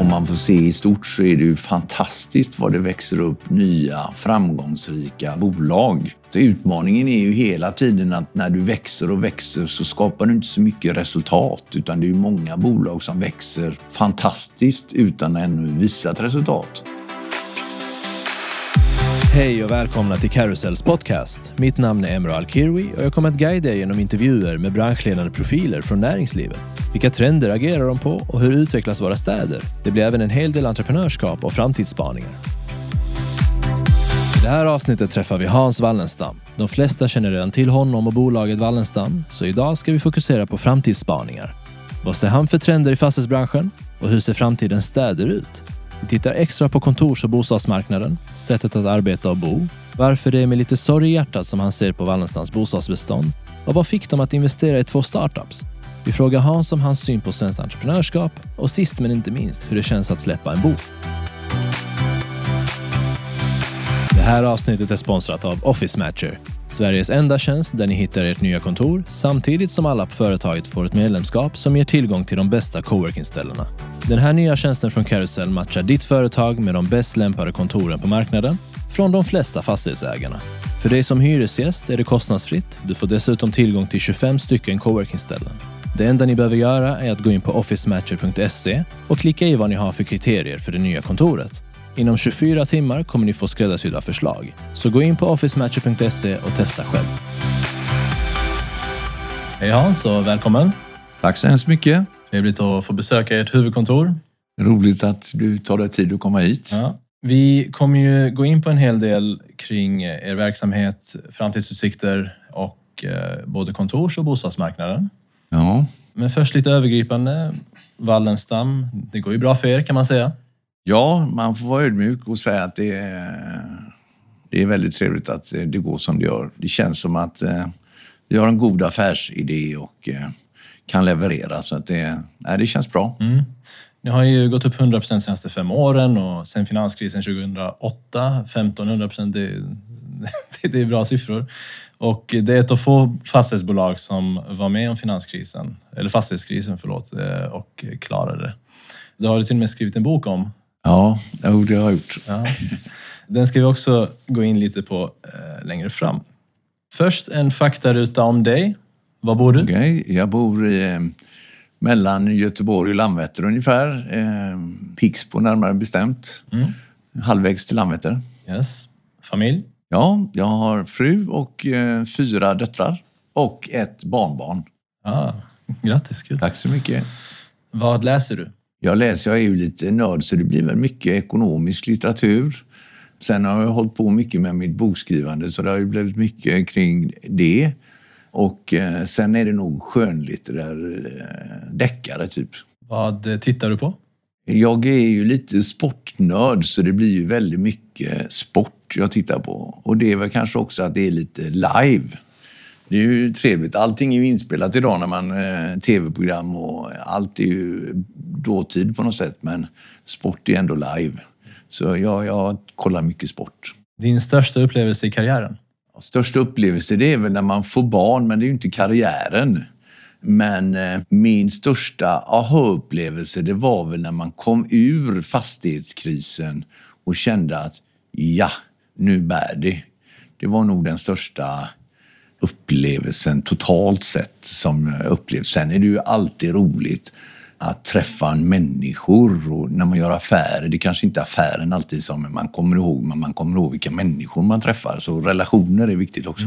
Om man får se i stort så är det ju fantastiskt vad det växer upp nya framgångsrika bolag. Så utmaningen är ju hela tiden att när du växer och växer så skapar du inte så mycket resultat utan det är ju många bolag som växer fantastiskt utan att ännu visat resultat. Hej och välkomna till Carousels podcast. Mitt namn är Emre Alkirwi och jag kommer att guida er genom intervjuer med branschledande profiler från näringslivet. Vilka trender agerar de på och hur utvecklas våra städer? Det blir även en hel del entreprenörskap och framtidsspaningar. I det här avsnittet träffar vi Hans Wallenstam. De flesta känner redan till honom och bolaget Wallenstam, så idag ska vi fokusera på framtidsspaningar. Vad ser han för trender i fastighetsbranschen? Och hur ser framtidens städer ut? Vi tittar extra på kontors och bostadsmarknaden, sättet att arbeta och bo, varför det är med lite sorg i hjärtat som han ser på Wallenstams bostadsbestånd och vad fick dem att investera i två startups? Vi frågar Hans om hans syn på svenskt entreprenörskap och sist men inte minst hur det känns att släppa en bok. Det här avsnittet är sponsrat av Office Matcher, Sveriges enda tjänst där ni hittar ert nya kontor samtidigt som alla på företaget får ett medlemskap som ger tillgång till de bästa coworkingställena. Den här nya tjänsten från Carousel matchar ditt företag med de bäst lämpade kontoren på marknaden från de flesta fastighetsägarna. För dig som hyresgäst är det kostnadsfritt. Du får dessutom tillgång till 25 stycken coworkingställen. Det enda ni behöver göra är att gå in på officematcher.se och klicka i vad ni har för kriterier för det nya kontoret. Inom 24 timmar kommer ni få skräddarsydda förslag. Så gå in på officematcher.se och testa själv. Hej Hans och välkommen! Tack så hemskt mycket. Trevligt att få besöka ert huvudkontor. Roligt att du tar dig tid att komma hit. Ja. Vi kommer ju gå in på en hel del kring er verksamhet, framtidsutsikter och eh, både kontors och bostadsmarknaden. Ja. Men först lite övergripande. Wallenstam, det går ju bra för er kan man säga. ja, man får vara ödmjuk och säga att det är, det är väldigt trevligt att det går som det gör. Det känns som att eh, vi har en god affärsidé och eh, kan leverera. Så att det, nej, det känns bra. Mm. Ni har ju gått upp 100 procent senaste fem åren och sen finanskrisen 2008, 1500 procent, det, det är bra siffror. Och det är ett av få fastighetsbolag som var med om finanskrisen, eller fastighetskrisen förlåt, eh, och klarade det. Det har du till och med skrivit en bok om. Ja, det har jag gjort. Ja. Den ska vi också gå in lite på eh, längre fram. Först en faktaruta om dig. Var bor du? Okej, Jag bor eh, mellan Göteborg och Landvetter ungefär. Eh, Pixbo närmare bestämt. Mm. Halvvägs till Landvetter. Yes. Familj? Ja, jag har fru och eh, fyra döttrar. Och ett barnbarn. Ah, grattis, kul. Tack så mycket. Vad läser du? Jag läser, jag är ju lite nörd så det blir väl mycket ekonomisk litteratur. Sen har jag hållit på mycket med mitt bokskrivande så det har ju blivit mycket kring det. Och eh, sen är det nog skönlitterär eh, deckare typ. Vad eh, tittar du på? Jag är ju lite sportnörd så det blir ju väldigt mycket sport jag tittar på. Och det är väl kanske också att det är lite live. Det är ju trevligt. Allting är ju inspelat idag när man eh, tv-program och allt är ju dåtid på något sätt. Men sport är ändå live. Så jag, jag kollar mycket sport. Din största upplevelse i karriären? Största upplevelse det är väl när man får barn, men det är ju inte karriären. Men eh, min största aha-upplevelse det var väl när man kom ur fastighetskrisen och kände att ja, nu bär det. Det var nog den största upplevelsen totalt sett som jag upplevt. Sen är det ju alltid roligt att träffa människor och när man gör affärer. Det kanske inte är affären alltid som man kommer ihåg, men man kommer ihåg vilka människor man träffar. Så relationer är viktigt också.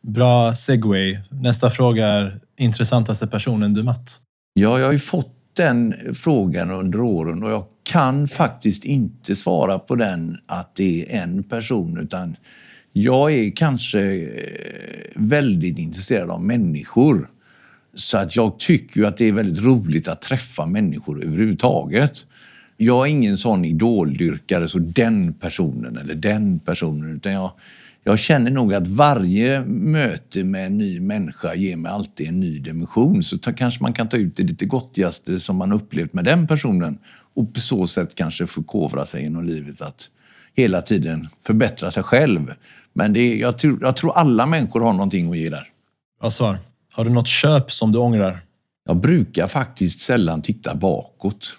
Bra segway. Nästa fråga är intressantaste personen du mött? Ja, jag har ju fått den frågan under åren och jag kan faktiskt inte svara på den att det är en person utan jag är kanske eh, väldigt intresserad av människor. Så att jag tycker ju att det är väldigt roligt att träffa människor överhuvudtaget. Jag är ingen sån idoldyrkare, så den personen eller den personen. Utan jag, jag känner nog att varje möte med en ny människa ger mig alltid en ny dimension. Så ta, kanske man kan ta ut det lite gottigaste som man upplevt med den personen och på så sätt kanske förkovra sig genom livet. Att hela tiden förbättra sig själv. Men det jag, tror, jag tror alla människor har någonting att ge där. Bra svar. Har du något köp som du ångrar? Jag brukar faktiskt sällan titta bakåt.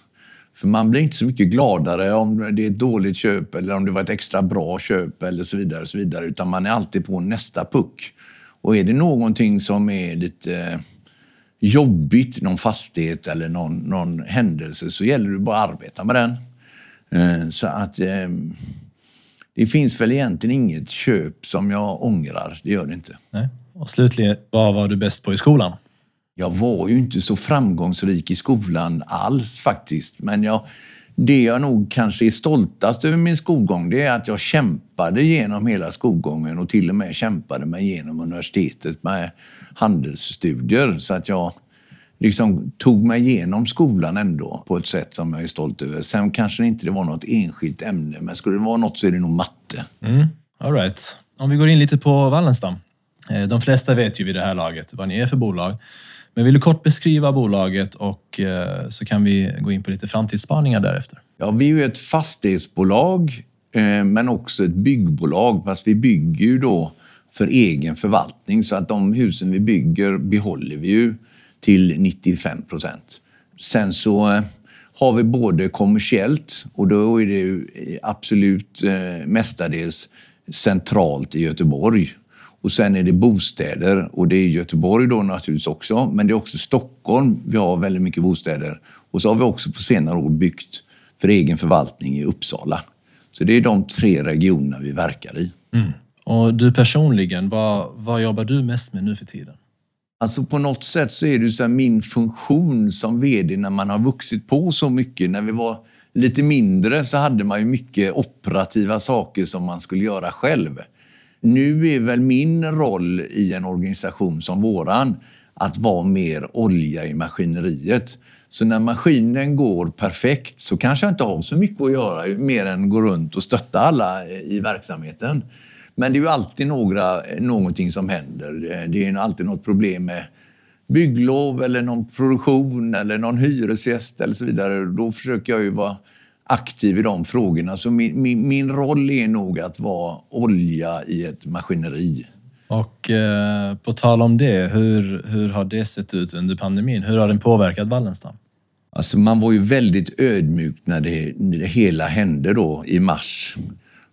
För man blir inte så mycket gladare om det är ett dåligt köp eller om det var ett extra bra köp eller så vidare. så vidare. Utan man är alltid på nästa puck. Och är det någonting som är lite jobbigt, någon fastighet eller någon, någon händelse, så gäller det bara att arbeta med den. Eh, så att eh, det finns väl egentligen inget köp som jag ångrar. Det gör det inte. Nej. Och slutligen, vad var du bäst på i skolan? Jag var ju inte så framgångsrik i skolan alls faktiskt. Men jag, det jag nog kanske är stoltast över min skolgång det är att jag kämpade genom hela skolgången och till och med kämpade mig genom universitetet med handelsstudier. Så att jag liksom tog mig igenom skolan ändå på ett sätt som jag är stolt över. Sen kanske det inte var något enskilt ämne, men skulle det vara något så är det nog matte. Mm. All right. Om vi går in lite på Wallenstam. Eh, de flesta vet ju vid det här laget vad ni är för bolag. Men vill du kort beskriva bolaget och eh, så kan vi gå in på lite framtidsspaningar därefter. Ja, vi är ju ett fastighetsbolag eh, men också ett byggbolag fast vi bygger ju då för egen förvaltning så att de husen vi bygger behåller vi ju till 95 procent. Sen så har vi både kommersiellt och då är det ju absolut mestadels centralt i Göteborg. Och sen är det bostäder och det är Göteborg då naturligtvis också, men det är också Stockholm. Vi har väldigt mycket bostäder. Och så har vi också på senare år byggt för egen förvaltning i Uppsala. Så det är de tre regionerna vi verkar i. Mm. Och du personligen, vad, vad jobbar du mest med nu för tiden? Alltså på något sätt så är det så min funktion som VD när man har vuxit på så mycket. När vi var lite mindre så hade man ju mycket operativa saker som man skulle göra själv. Nu är väl min roll i en organisation som våran att vara mer olja i maskineriet. Så när maskinen går perfekt så kanske jag inte har så mycket att göra mer än gå runt och stötta alla eh, i verksamheten. Men det är ju alltid några, eh, någonting som händer. Eh, det är alltid något problem med bygglov eller någon produktion eller någon hyresgäst eller så vidare. Då försöker jag ju vara aktiv i de frågorna. Så min, min, min roll är nog att vara olja i ett maskineri. Och eh, på tal om det, hur, hur har det sett ut under pandemin? Hur har den påverkat Wallenstam? Alltså man var ju väldigt ödmjuk när det, när det hela hände då i mars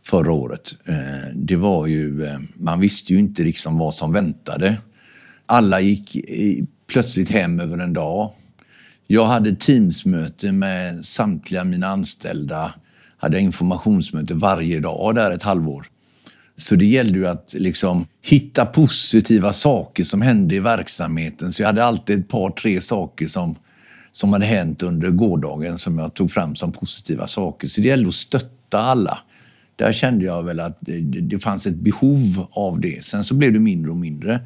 förra året. Eh, det var ju, eh, man visste ju inte liksom vad som väntade. Alla gick plötsligt hem över en dag. Jag hade Teamsmöte med samtliga mina anställda. Hade informationsmöte varje dag där ett halvår. Så det gällde ju att liksom hitta positiva saker som hände i verksamheten. Så jag hade alltid ett par, tre saker som, som hade hänt under gårdagen som jag tog fram som positiva saker. Så det gällde att stötta alla. Där kände jag väl att det, det fanns ett behov av det. Sen så blev det mindre och mindre.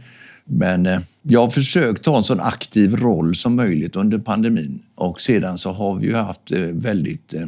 Men eh, jag har försökt ta en så aktiv roll som möjligt under pandemin och sedan så har vi ju haft eh, väldigt eh,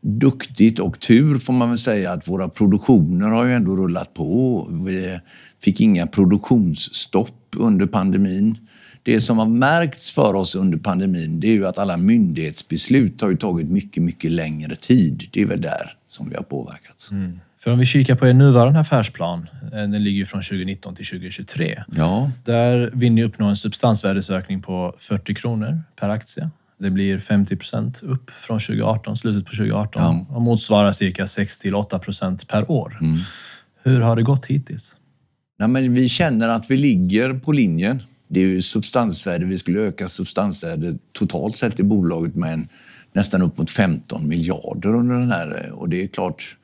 duktigt och tur får man väl säga att våra produktioner har ju ändå rullat på. Vi eh, fick inga produktionsstopp under pandemin. Det som har märkts för oss under pandemin det är ju att alla myndighetsbeslut har ju tagit mycket, mycket längre tid. Det är väl där som vi har påverkats. Mm. För om vi kikar på er nuvarande affärsplan, eh, den ligger från 2019 till 2023. Ja. Där vill ni uppnå en substansvärdesökning på 40 kronor per aktie. Det blir 50 procent upp från 2018, slutet på 2018 ja. och motsvarar cirka 6 till 8 procent per år. Mm. Hur har det gått hittills? Nej, men vi känner att vi ligger på linjen. Det är ju substansvärde. Vi skulle öka substansvärdet totalt sett i bolaget med en, nästan upp mot 15 miljarder under den här. Och det är klart,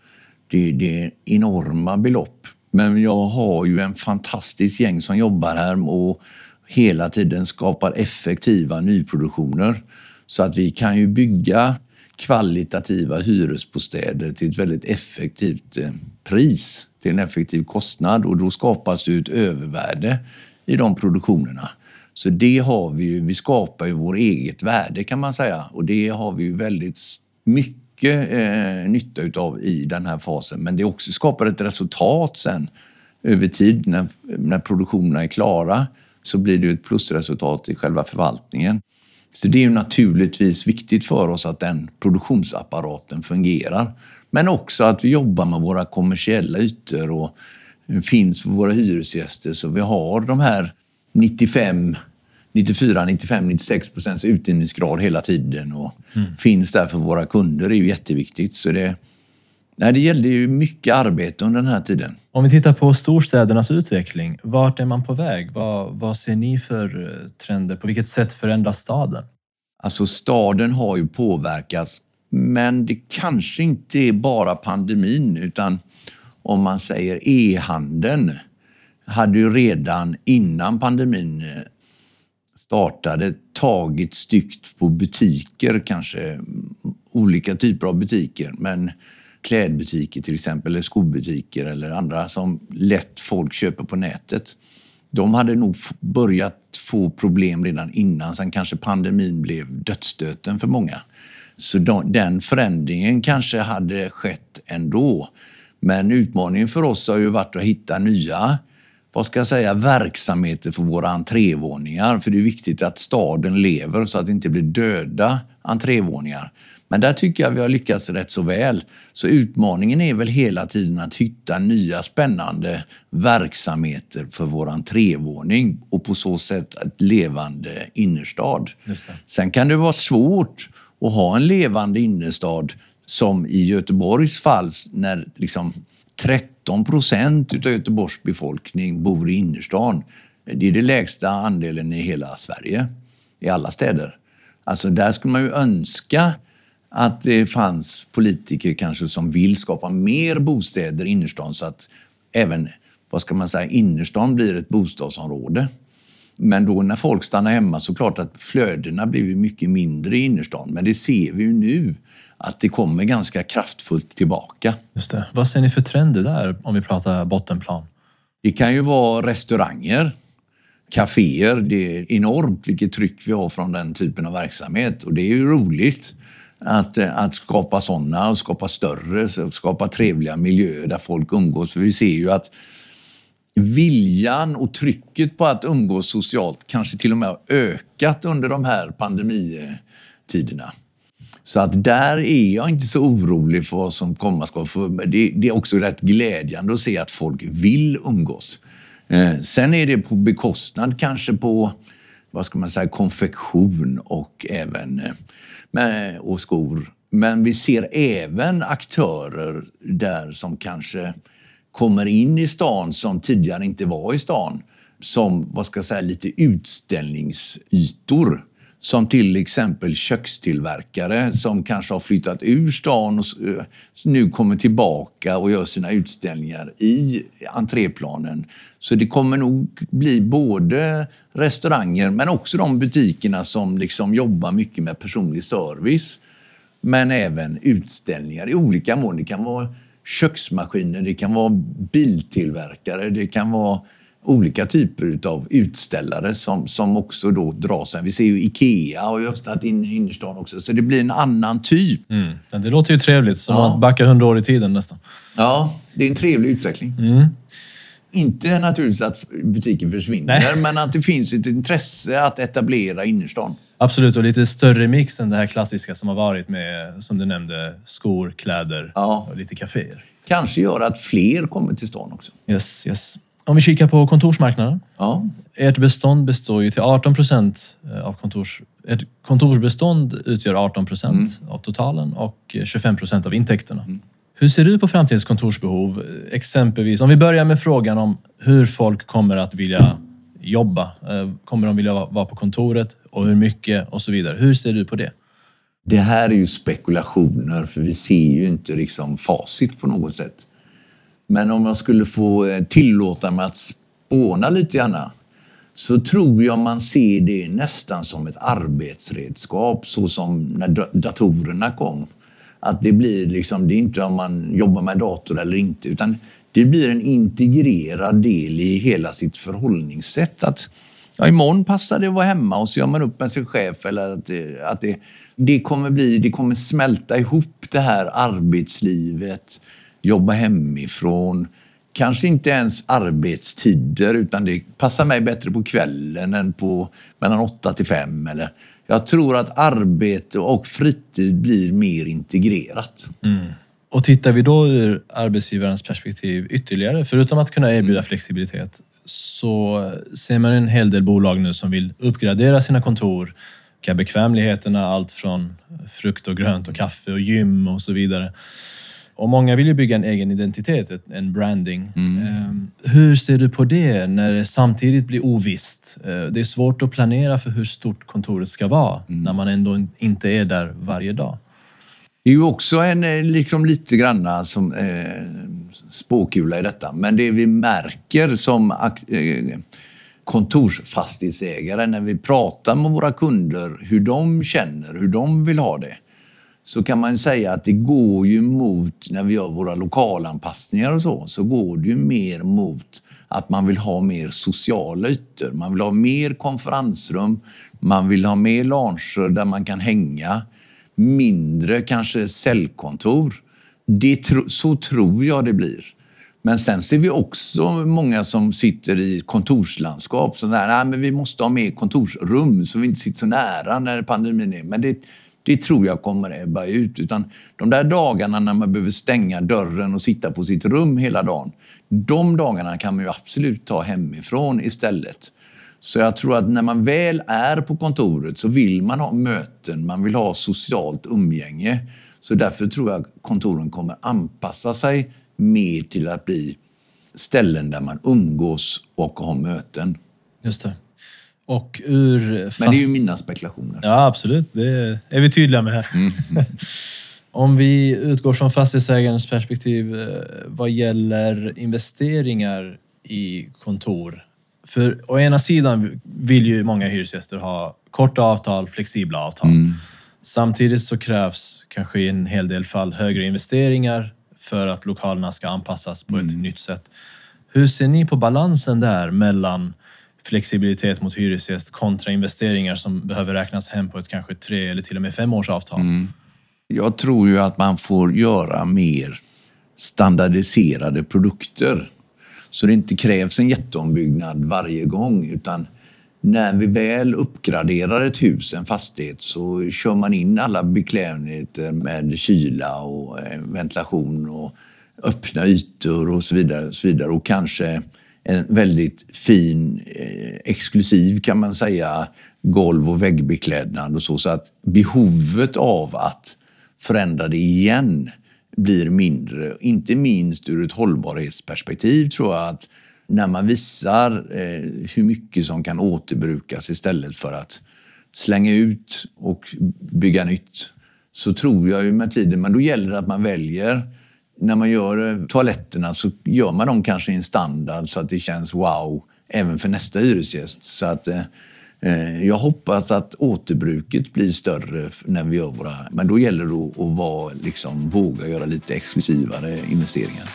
det, det är enorma belopp. Men jag har ju en fantastisk gäng som jobbar här och hela tiden skapar effektiva nyproduktioner. Så att vi kan ju bygga kvalitativa hyresbostäder till ett väldigt effektivt eh, pris, till en effektiv kostnad och då skapas det ett övervärde i de produktionerna. Så det har vi ju, vi skapar ju vårt eget värde kan man säga och det har vi ju väldigt mycket mycket eh, nytta utav i den här fasen. Men det också skapar ett resultat sen över tid när, när produktionerna är klara så blir det ett plusresultat i själva förvaltningen. Så det är ju naturligtvis viktigt för oss att den produktionsapparaten fungerar. Men också att vi jobbar med våra kommersiella ytor och finns för våra hyresgäster så vi har de här 95 94, 95, 96 procents utdelningsgrad hela tiden och mm. finns där för våra kunder är ju jätteviktigt. Så det, nej, det gällde ju mycket arbete under den här tiden. Om vi tittar på storstädernas utveckling, vart är man på väg? Vad, vad ser ni för eh, trender? På vilket sätt förändras staden? Alltså staden har ju påverkats, men det kanske inte är bara pandemin utan om man säger e-handeln hade ju redan innan pandemin eh, startade tagit styggt på butiker, kanske olika typer av butiker. Men klädbutiker till exempel, eller skobutiker eller andra som lätt folk köper på nätet. De hade nog börjat få problem redan innan, sen kanske pandemin blev dödsstöten för många. Så den förändringen kanske hade skett ändå. Men utmaningen för oss har ju varit att hitta nya vad ska jag säga, verksamheter för våra entrévåningar. För det är viktigt att staden lever så att det inte blir döda entrévåningar. Men där tycker jag vi har lyckats rätt så väl. Så utmaningen är väl hela tiden att hitta nya spännande verksamheter för vår entrévåning och på så sätt ett levande innerstad. Sen kan det vara svårt att ha en levande innerstad som i Göteborgs fall när liksom 13 procent av Göteborgs befolkning bor i innerstan. Det är den lägsta andelen i hela Sverige, i alla städer. Alltså där skulle man ju önska att det fanns politiker kanske som vill skapa mer bostäder i innerstan så att även, vad ska man säga, innerstan blir ett bostadsområde. Men då när folk stannar hemma så klart att flödena blir mycket mindre i innerstan. Men det ser vi ju nu att det kommer ganska kraftfullt tillbaka. Just det. Vad ser ni för trender där om vi pratar bottenplan? Det kan ju vara restauranger, kaféer. Det är enormt vilket tryck vi har från den typen av verksamhet och det är ju roligt att, att skapa sådana och skapa större, skapa trevliga miljöer där folk umgås. För vi ser ju att viljan och trycket på att umgås socialt kanske till och med har ökat under de här pandemitiderna. Så att där är jag inte så orolig för vad som komma ska. För det, det, är också rätt glädjande att se att folk vill umgås. Eh, sen är det på bekostnad kanske på vad ska man säga, konfektion och även eh, med, och skor. Men vi ser även aktörer där som kanske kommer in i stan som tidigare inte var i stan. Som, vad ska jag säga, lite utställningsytor. Som till exempel kökstillverkare som kanske har flyttat ur stan och eh, nu kommer tillbaka och gör sina utställningar i entréplanen. Så det kommer nog bli både restauranger men också de butikerna som liksom jobbar mycket med personlig service. Men även utställningar i olika mån. Det kan vara köksmaskiner, det kan vara biltillverkare, det kan vara olika typer av utställare som, som också då drar sig. Vi ser ju IKEA har ju öppnat in i innerstan också, så det blir en annan typ. Mm. Det låter ju trevligt, som ja. att backa hundra år i tiden nästan. Ja, det är en trevlig utveckling. Mm. Inte naturligtvis att butiken försvinner, Nej. men att det finns ett intresse att etablera innerstan. Absolut, och lite större mix än det här klassiska som har varit med, som du nämnde, skor, kläder ja. och lite kaféer. Kanske gör att fler kommer till stan också. Yes, yes. Om vi kikar på kontorsmarknaden. Ja. Ert bestånd består ju till 18 procent eh, av kontors... Ert kontorsbestånd utgör 18 procent mm. av totalen och 25 procent av intäkterna. Mm. Hur ser du på framtidens kontorsbehov? Exempelvis, om vi börjar med frågan om hur folk kommer att vilja jobba. Eh, kommer de vilja vara på kontoret och hur mycket och så vidare. Hur ser du på det? Det här är ju spekulationer för vi ser ju inte liksom facit på något sätt. Men om jag skulle få eh, tillåta mig att spåna lite grann så tror jag man ser det nästan som ett arbetsredskap så som när datorerna kom. Att det blir liksom, det är inte om man jobbar med dator eller inte utan det blir en integrerad del i hela sitt förhållningssätt. Att ja, imorgon passar det att vara hemma och så gör man upp med sin chef eller att, att det, det kommer bli, det kommer smälta ihop det här arbetslivet jobba hemifrån. Kanske inte ens arbetstider utan det passar mig bättre på kvällen än på mellan 8 till 5. Eller, jag tror att arbete och fritid blir mer integrerat. Mm. Och tittar vi då ur arbetsgivarens perspektiv ytterligare, förutom att kunna erbjuda mm. flexibilitet, så ser man en hel del bolag nu som vill uppgradera sina kontor. Bekvämligheterna, allt från frukt och grönt och kaffe och gym och så vidare. Och många vill ju bygga en egen identitet, en branding. Mm. Hur ser du på det när det samtidigt blir ovisst? Eh, det är svårt att planera för hur stort kontoret ska vara mm. när man ändå inte är där varje dag. Det är ju också en, eh, liksom lite granna som eh, spåkula i detta. Men det vi märker som eh, kontorsfastighetsägare när vi pratar med våra kunder hur de känner, hur de vill ha det så kan man säga att det går ju mot, när vi gör våra lokalanpassningar och så, så går det ju mer mot att man vill ha mer sociala ytor. Man vill ha mer konferensrum, man vill ha mer lounger där man kan hänga, mindre kanske cellkontor. Det, så tror jag det blir. Men sen ser vi också många som sitter i kontorslandskap. Så där, nej, men vi måste ha mer kontorsrum så vi inte sitter så nära när pandemin är. Men det, det tror jag kommer ebba ut. Utan de där dagarna när man behöver stänga dörren och sitta på sitt rum hela dagen. De dagarna kan man ju absolut ta hemifrån istället. Så jag tror att när man väl är på kontoret så vill man ha möten, man vill ha socialt umgänge. Så därför tror jag att kontoren kommer anpassa sig mer till att bli ställen där man umgås och har möten. Just det. Och ur fast... Men det är ju mina spekulationer. Ja, absolut. Det är vi tydliga med här. Mm. Om vi utgår från fastighetsägarens perspektiv eh, vad gäller investeringar i kontor. För å ena sidan vill ju många hyresgäster ha korta avtal, flexibla avtal. Mm. Samtidigt så krävs kanske i en hel del fall högre investeringar för att lokalerna ska anpassas på mm. ett nytt sätt. Hur ser ni på balansen där mellan flexibilitet mot hyresgäst kontra investeringar som behöver räknas hem på ett kanske tre eller till och med fem års avtal? Mm. Jag tror ju att man får göra mer standardiserade produkter. Så det inte krävs en jätteombyggnad varje gång utan när vi väl uppgraderar ett hus, en fastighet, så kör man in alla bekvämligheter med kyla och eh, ventilation och öppna ytor och så vidare. Och, så vidare. och kanske en väldigt fin, eh, exklusiv kan man säga, golv och väggbeklädnad och så. Så att behovet av att förändra det igen blir mindre. Inte minst ur ett hållbarhetsperspektiv tror jag att när man visar eh, hur mycket som kan återbrukas istället för att slänga ut och bygga nytt så tror jag ju med tiden, men då gäller det att man väljer när man gör eh, toaletterna så gör man dem kanske i en standard så att det känns wow även för nästa hyresgäst. Så att, eh, eh jag hoppas att återbruket blir större när vi gör våra... Men då gäller det att vara, liksom, våga göra lite exklusivare investeringar.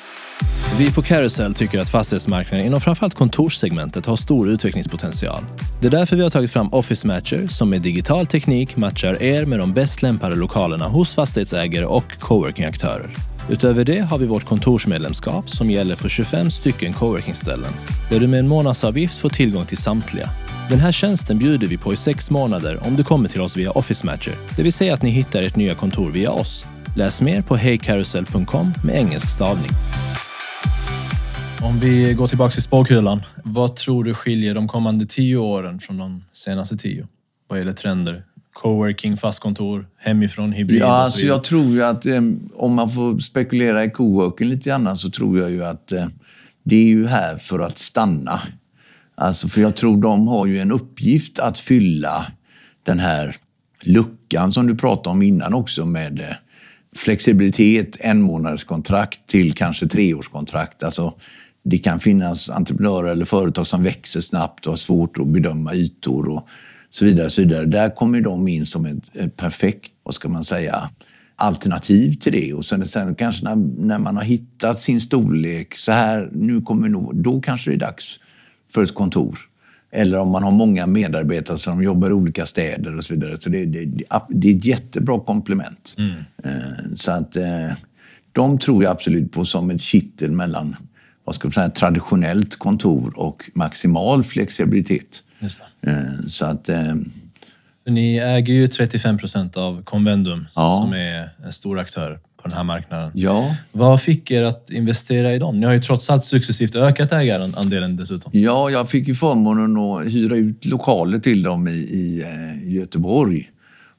Vi på Carousel tycker att fastighetsmarknaden inom framförallt kontorssegmentet har stor utvecklingspotential. Det är därför vi har tagit fram Office Matcher som med digital teknik matchar er med de bäst lämpade lokalerna hos fastighetsägare och coworkingaktörer. Utöver det har vi vårt kontorsmedlemskap som gäller på 25 stycken coworkingställen där du med en månadsavgift får tillgång till samtliga. Den här tjänsten bjuder vi på i sex månader om du kommer till oss via Office Matcher, det vill säga att ni hittar ert nya kontor via oss. Läs mer på hejkarusell.com med engelsk stavning. Om vi går tillbaka till spåkulan, vad tror du skiljer de kommande tio åren från de senaste tio? Vad gäller trender, coworking, fastkontor, hemifrån, hybrid ja, och så alltså Jag tror ju att eh, om man får spekulera i coworking lite grann så tror jag ju att eh, det är ju här för att stanna. Alltså för jag tror de har ju en uppgift att fylla den här luckan som du pratade om innan också med eh, flexibilitet, en månaders kontrakt till kanske treårskontrakt. Alltså, det kan finnas entreprenörer eller företag som växer snabbt och har svårt att bedöma ytor och så vidare. Så vidare. Där kommer de in som ett, perfekt, vad ska man säga, alternativ till det. Och sen, sen kanske när, när, man har hittat sin storlek, så här, nu kommer nog, då kanske det är dags för ett kontor. Eller om man har många medarbetare som jobbar i olika städer och så vidare. Så det, det, det är ett jättebra komplement. Mm. Eh, så att eh, de tror jag absolut på som ett kittel mellan vad ska man säga, traditionellt kontor och maximal flexibilitet. Eh, så att... Eh, Ni äger ju 35 procent av Convendum ja. som är en stor aktör på den här marknaden. Ja. Vad fick er att investera i dem? Ni har ju trots allt successivt ökat ägarandelen dessutom. Ja, jag fick ju förmånen att hyra ut lokaler till dem i, i eh, Göteborg.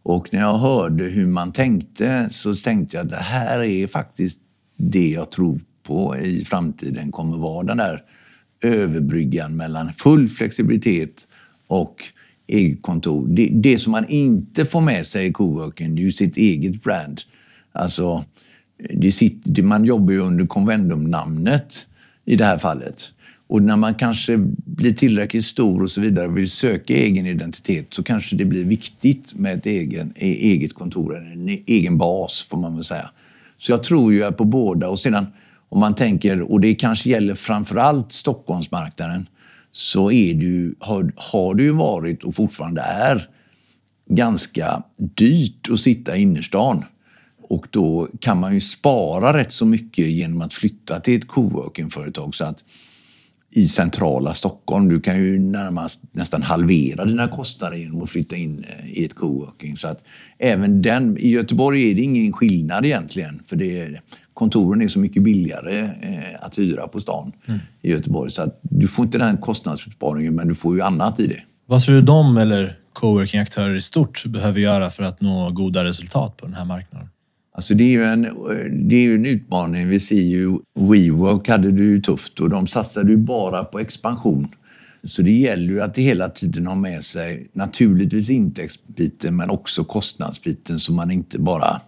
Och när jag hörde hur man tänkte så tänkte jag att det här är faktiskt det jag tror på i framtiden kommer vara den där överbryggan mellan full flexibilitet och eget kontor. Det, det som man inte får med sig i coworking, det är ju sitt eget brand. Alltså, det sitter, man jobbar ju under Convendum-namnet i det här fallet. Och när man kanske blir tillräckligt stor och så vidare och vill söka egen identitet så kanske det blir viktigt med ett egen, e, eget kontor, en egen bas får man väl säga. Så jag tror ju på båda och sedan om man tänker, och det kanske gäller framförallt Stockholmsmarknaden, så är du, har, har det ju varit och fortfarande är ganska dyrt att sitta i innerstan. Och då kan man ju spara rätt så mycket genom att flytta till ett coworkingföretag Så att i centrala Stockholm, du kan ju närmast nästan halvera dina kostnader genom att flytta in eh, i ett coworking. Så att även den, I Göteborg är det ingen skillnad egentligen. För det, kontoren är så mycket billigare eh, att hyra på stan mm. i Göteborg. Så att du får inte den kostnadsbesparingen men du får ju annat i det. Vad tror du de eller coworking-aktörer i stort behöver göra för att nå goda resultat på den här marknaden? Alltså det är ju en, det är en utmaning. Vi ser ju WeWork hade det ju tufft och de satsade ju bara på expansion. Så det gäller ju att hela tiden ha med sig naturligtvis intäktsbiten men också kostnadsbiten så man inte bara,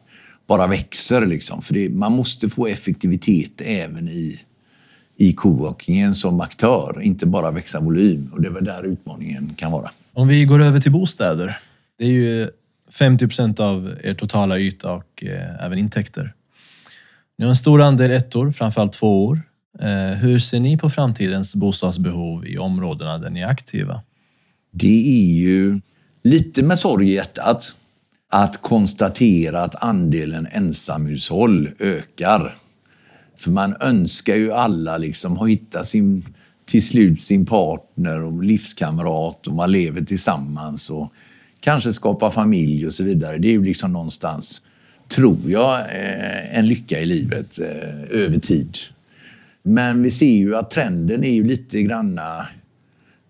bara växer. Liksom. För det, man måste få effektivitet även i, i coworkingen som aktör, inte bara växa volym. Och det är väl där utmaningen kan vara. Om vi går över till bostäder. Det är ju 50 procent av er totala yta och eh, även intäkter. Ni har en stor andel ettor, framförallt tvåor. Eh, hur ser ni på framtidens bostadsbehov i områdena där ni är aktiva? Det är ju lite med sorg i hjärtat att konstatera att andelen ensamhushåll ökar. För man önskar ju alla liksom att hitta sin, till slut sin partner och livskamrat och man lever tillsammans. Och kanske skapar familj och så vidare. Det är ju liksom någonstans, tror jag, eh, en lycka i livet eh, över tid. Men vi ser ju att trenden är ju lite granna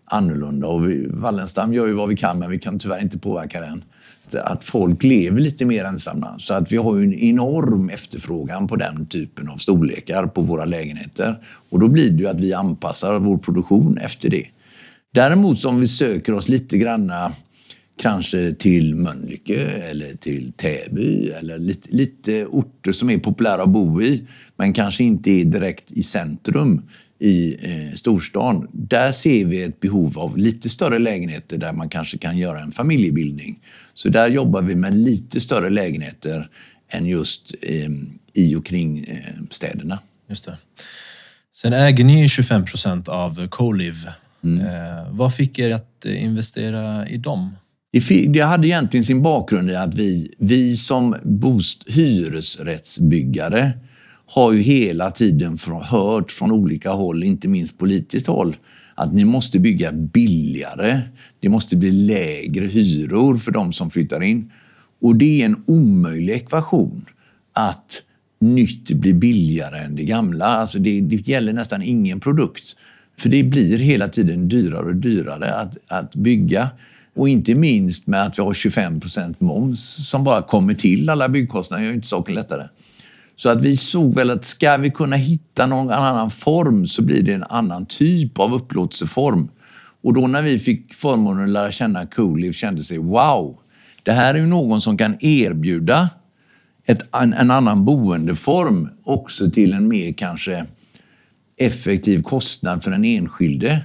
annorlunda och vi, Wallenstam gör ju vad vi kan men vi kan tyvärr inte påverka den. Att folk lever lite mer ensamma. Så att vi har ju en enorm efterfrågan på den typen av storlekar på våra lägenheter. Och då blir det ju att vi anpassar vår produktion efter det. Däremot om vi söker oss lite granna kanske till Mölnlycke eller till Täby eller lite, lite orter som är populära att bo i men kanske inte är direkt i centrum i eh, storstan. Där ser vi ett behov av lite större lägenheter där man kanske kan göra en familjebildning. Så där jobbar vi med lite större lägenheter än just eh, i och kring eh, städerna. Just det. Sen äger ni 25 procent av Colive. Mm. Eh, vad fick er att investera i dem? Det hade egentligen sin bakgrund i att vi, vi som bost, hyresrättsbyggare har ju hela tiden hört från olika håll, inte minst politiskt håll, att ni måste bygga billigare. Det måste bli lägre hyror för de som flyttar in. Och det är en omöjlig ekvation att nytt blir billigare än det gamla. Alltså det, det gäller nästan ingen produkt. För det blir hela tiden dyrare och dyrare att, att bygga. Och inte minst med att vi har 25% moms som bara kommer till alla byggkostnader gör ju inte saken lättare. Så att vi såg väl att ska vi kunna hitta någon annan form så blir det en annan typ av upplåtelseform. Och då när vi fick förmånen att lära känna Coolive kände sig wow, det här är ju någon som kan erbjuda ett, en, en annan boendeform också till en mer kanske effektiv kostnad för den enskilde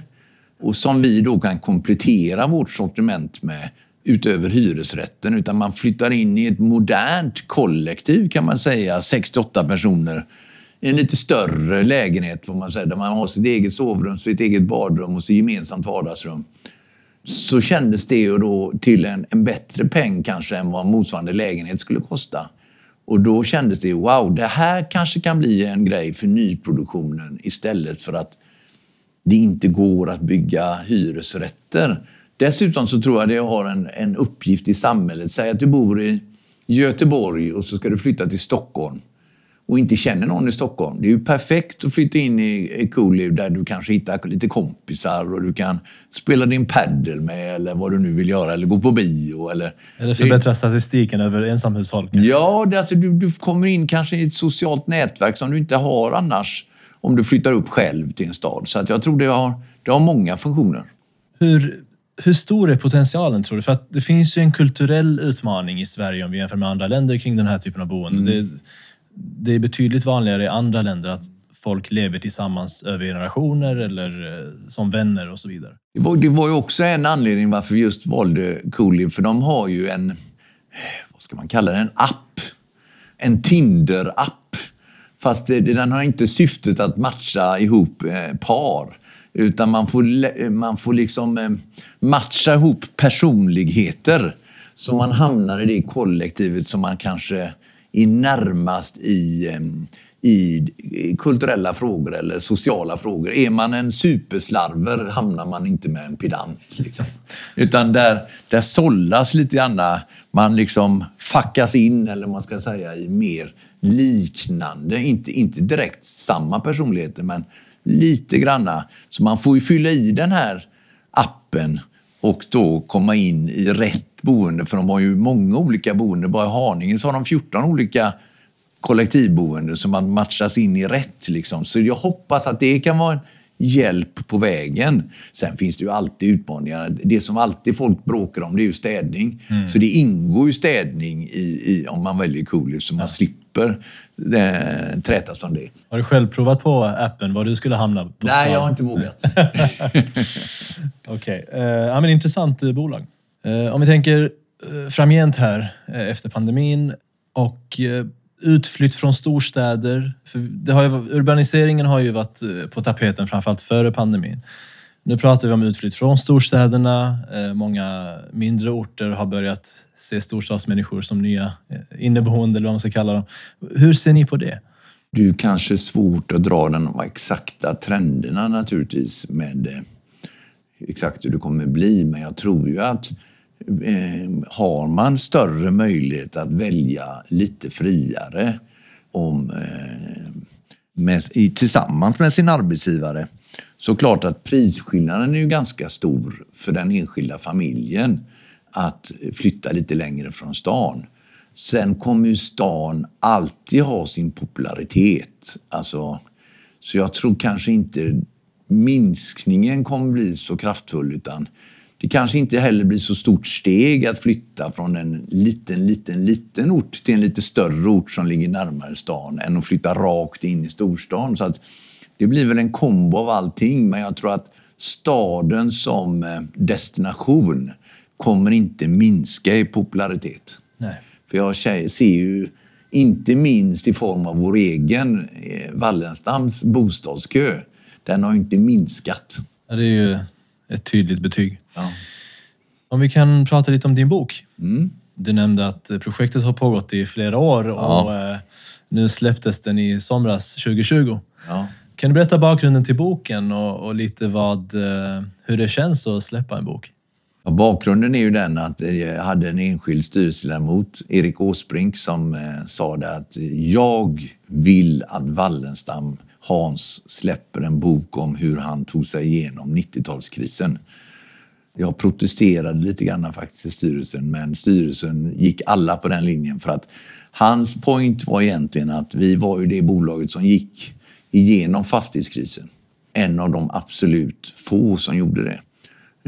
och som vi då kan komplettera vårt sortiment med utöver hyresrätten. Utan man flyttar in i ett modernt kollektiv kan man säga, 68 personer. I en lite större lägenhet får man säga, där man har sitt eget sovrum, sitt eget badrum och sitt gemensamt vardagsrum. Så kändes det ju då till en, en bättre peng kanske än vad motsvarande lägenhet skulle kosta. Och då kändes det, wow, det här kanske kan bli en grej för nyproduktionen istället för att det inte går att bygga hyresrätter. Dessutom så tror jag det har en, en uppgift i samhället. Säg att du bor i Göteborg och så ska du flytta till Stockholm. och inte känner någon i Stockholm. Det är ju perfekt att flytta in i Cooley där du kanske hittar lite kompisar och du kan spela din paddel med eller vad du nu vill göra eller gå på bio. Eller, eller förbättra statistiken över ensamhushåll. Ja, det, alltså, du, du kommer in kanske i ett socialt nätverk som du inte har annars om du flyttar upp själv till en stad. Så att jag tror det har, det har många funktioner. Hur, hur stor är potentialen tror du? För att det finns ju en kulturell utmaning i Sverige om vi jämför med andra länder kring den här typen av boende. Mm. Det, det är betydligt vanligare i andra länder att folk lever tillsammans över generationer eller eh, som vänner och så vidare. Det var, det var ju också en anledning varför vi just valde Cooley, för de har ju en, vad ska man kalla det, en app. En Tinder-app. Fast den har inte syftet att matcha ihop eh, par. Utan man får, eh, man får liksom eh, matcha ihop personligheter. Så man hamnar i det kollektivet som man kanske är närmast eh, i, i kulturella frågor eller sociala frågor. Är man en superslarver hamnar man inte med en pedant. Liksom. Utan där, där sållas lite grann, man liksom fackas in, eller man ska säga, i mer liknande, inte, inte direkt samma personligheter, men lite granna. Så man får ju fylla i den här appen och då komma in i rätt boende, för de har ju många olika boenden. Bara i Haninge så har de 14 olika kollektivboende som man matchas in i rätt. Liksom. Så jag hoppas att det kan vara en hjälp på vägen. Sen finns det ju alltid utmaningar. Det som alltid folk bråkar om det är ju städning. Mm. Så det ingår ju städning i, i om man väljer Coolers så man slipper det, trätas om det. Har du själv provat på appen var du skulle hamna? På Nej, jag har inte vågat. Okej, okay. eh, ja, men intressant uh, bolag. Uh, om vi tänker framgent här efter pandemin och utflytt från storstäder. För det har ju, urbaniseringen har ju varit på tapeten framförallt före pandemin. Nu pratar vi om utflytt från storstäderna. Eh, många mindre orter har börjat se storstadsmänniskor som nya eh, inneboende eller vad man ska kalla dem. Hur ser ni på det? Det är kanske svårt att dra de exakta trenderna naturligtvis med eh, exakt hur det kommer bli. Men jag tror ju att eh, har man större möjlighet att välja lite friare om, eh, med, tillsammans med sin arbetsgivare så klart att prisskillnaden är ju ganska stor för den enskilda familjen att flytta lite längre från stan. Sen kommer ju stan alltid ha sin popularitet. Alltså, så jag tror kanske inte minskningen kommer bli så kraftfull utan det kanske inte heller blir så stort steg att flytta från en liten, liten, liten ort till en lite större ort som ligger närmare stan än att flytta rakt in i storstan. Så att det blir väl en kombo av allting men jag tror att staden som eh, destination kommer inte minska i popularitet. Nej. För jag ser ju inte minst i form av vår egen eh, Wallenstams bostadskö den har inte minskat. Det är ju ett tydligt betyg. Ja. Om vi kan prata lite om din bok. Mm. Du nämnde att projektet har pågått i flera år och ja. Eh, nu släpptes den i somras 2020. Ja. Kan du berätta bakgrunden till boken och, och, lite vad, eh, hur det känns att släppa en bok? Ja, bakgrunden är ju den att eh, jag hade en enskild styrelseledamot, Erik Åsbrink, som eh, sa det att eh, jag vill att Wallenstam Hans släpper en bok om hur han tog sig igenom 90-talskrisen. Jag protesterade lite grann faktiskt i styrelsen, men styrelsen gick alla på den linjen för att hans point var egentligen att vi var ju det bolaget som gick igenom fastighetskrisen. En av de absolut få som gjorde det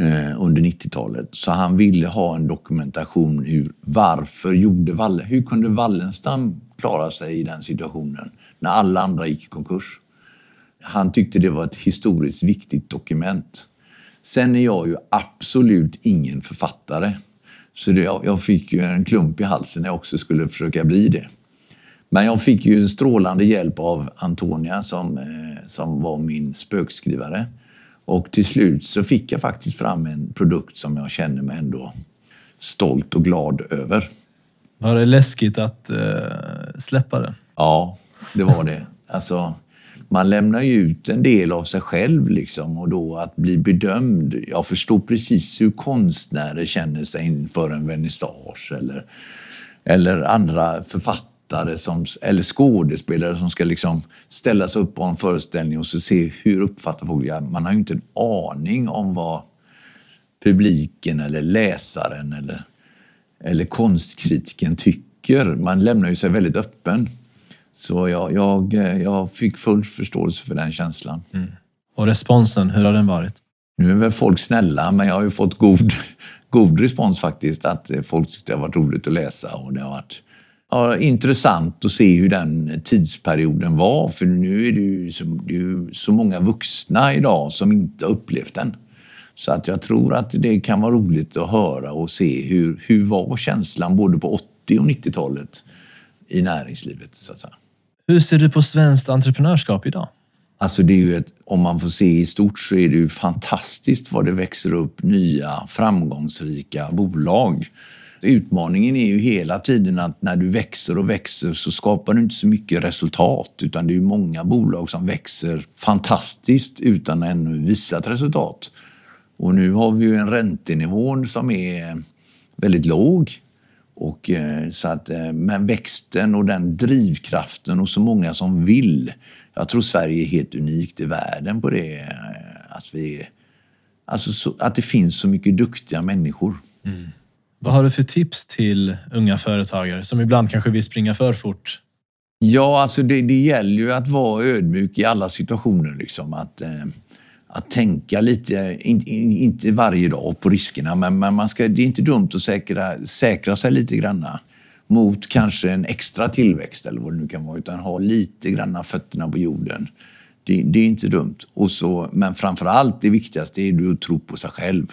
eh, under 90-talet. Så han ville ha en dokumentation hur, varför gjorde Wallen, hur kunde Wallenstam klara sig i den situationen när alla andra gick i konkurs? Han tyckte det var ett historiskt viktigt dokument. Sen är jag ju absolut ingen författare. Så det, jag fick ju en klump i halsen när jag också skulle försöka bli det. Men jag fick ju strålande hjälp av Antonia som, eh, som var min spökskrivare. Och till slut så fick jag faktiskt fram en produkt som jag känner mig ändå stolt och glad över. Var det läskigt att uh, släppa den? Ja, det var det. Alltså, man lämnar ju ut en del av sig själv liksom och då att bli bedömd. Jag förstår precis hur konstnärer känner sig inför en vernissage eller, eller andra författare författare som, eller skådespelare som ska liksom ställa sig upp på en föreställning och så se hur uppfattar folk det. Man har ju inte en aning om vad publiken eller läsaren eller, eller konstkritiken tycker. Man lämnar ju sig väldigt öppen. Så jag, jag, jag fick full förståelse för den känslan. Mm. Och responsen, hur har den varit? Nu är väl folk snälla, men jag har ju fått god, god respons faktiskt. Att folk tyckte det har varit roligt att läsa och det har varit ja, intressant att se hur den tidsperioden var. För nu är det ju så, det är så många vuxna idag som inte har upplevt den. Så att jag tror att det kan vara roligt att höra och se hur, hur var känslan både på 80 och 90-talet i näringslivet. Så att säga. Hur ser du på svenskt entreprenörskap idag? Alltså det är ju ett, om man får se i stort så är det ju fantastiskt vad det växer upp nya framgångsrika bolag. Utmaningen är ju hela tiden att när du växer och växer så skapar du inte så mycket resultat utan det är ju många bolag som växer fantastiskt utan att ännu visat resultat. Och nu har vi ju en räntenivå som är väldigt låg. Och, eh, så att, eh, men växten och den drivkraften och så många som vill. Jag tror Sverige är helt unikt i världen på det. Eh, att, vi, alltså så, att det finns så mycket duktiga människor. Mm. Vad har du för tips till unga företagare som ibland kanske vill springa för fort? Ja, alltså det, det gäller ju att vara ödmjuk i alla situationer. Liksom. Att, eh, att tänka lite, in, in, inte varje dag på riskerna, men, men, man ska, det är inte dumt att säkra, säkra sig lite granna mot kanske en extra tillväxt eller vad det nu kan vara, utan ha lite granna fötterna på jorden. Det, det är inte dumt. Och så, men framför allt det viktigaste är att tro på sig själv.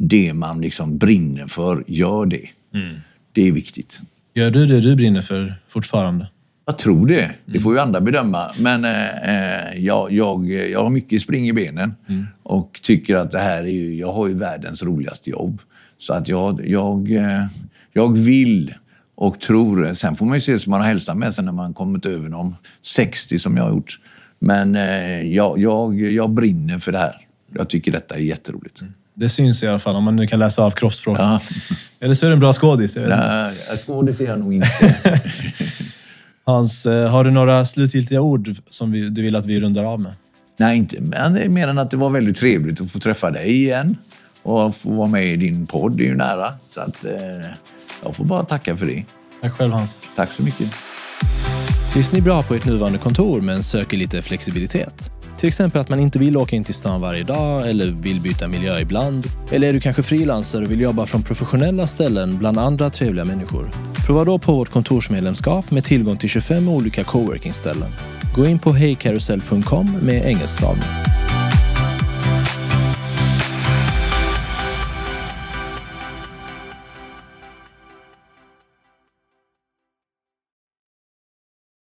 Det man liksom brinner för, gör det. Mm. Det är viktigt. Gör du det du brinner för fortfarande? Jag tror det. Det får ju andra bedöma. Men eh, jag, jag, jag har mycket spring i benen mm. och tycker att det här är ju, jag har ju världens roligaste jobb. Så att jag, jag, eh, jag vill och tror. Sen får man ju se som man har hälsan med sig när man kommit över de 60 som jag har gjort. Men eh, jag, jag, jag brinner för det här. Jag tycker detta är jätteroligt. Mm. Det syns i alla fall om man nu kan läsa av kroppsspråk. Ja. Eller så är det en bra skådis. Nej, skådis är jag nog inte. Hans, eh, har du några slutgiltiga ord som vi, du vill att vi rundar av med? Nej, inte men mer än att det var väldigt trevligt att få träffa dig igen och få vara med i din podd. Det är ju nära. Så att, eh, jag får bara tacka för det. Tack själv Hans. Tack så mycket. Trivs ni bra på ert nuvarande kontor men söker lite flexibilitet? Till exempel att man inte vill åka in till stan varje dag eller vill byta miljö ibland. Eller är du kanske frilansare och vill jobba från professionella ställen bland andra trevliga människor? Prova då på vårt kontorsmedlemskap med tillgång till 25 olika coworking-ställen. Gå in på hejkarusell.com med engelsk stavning.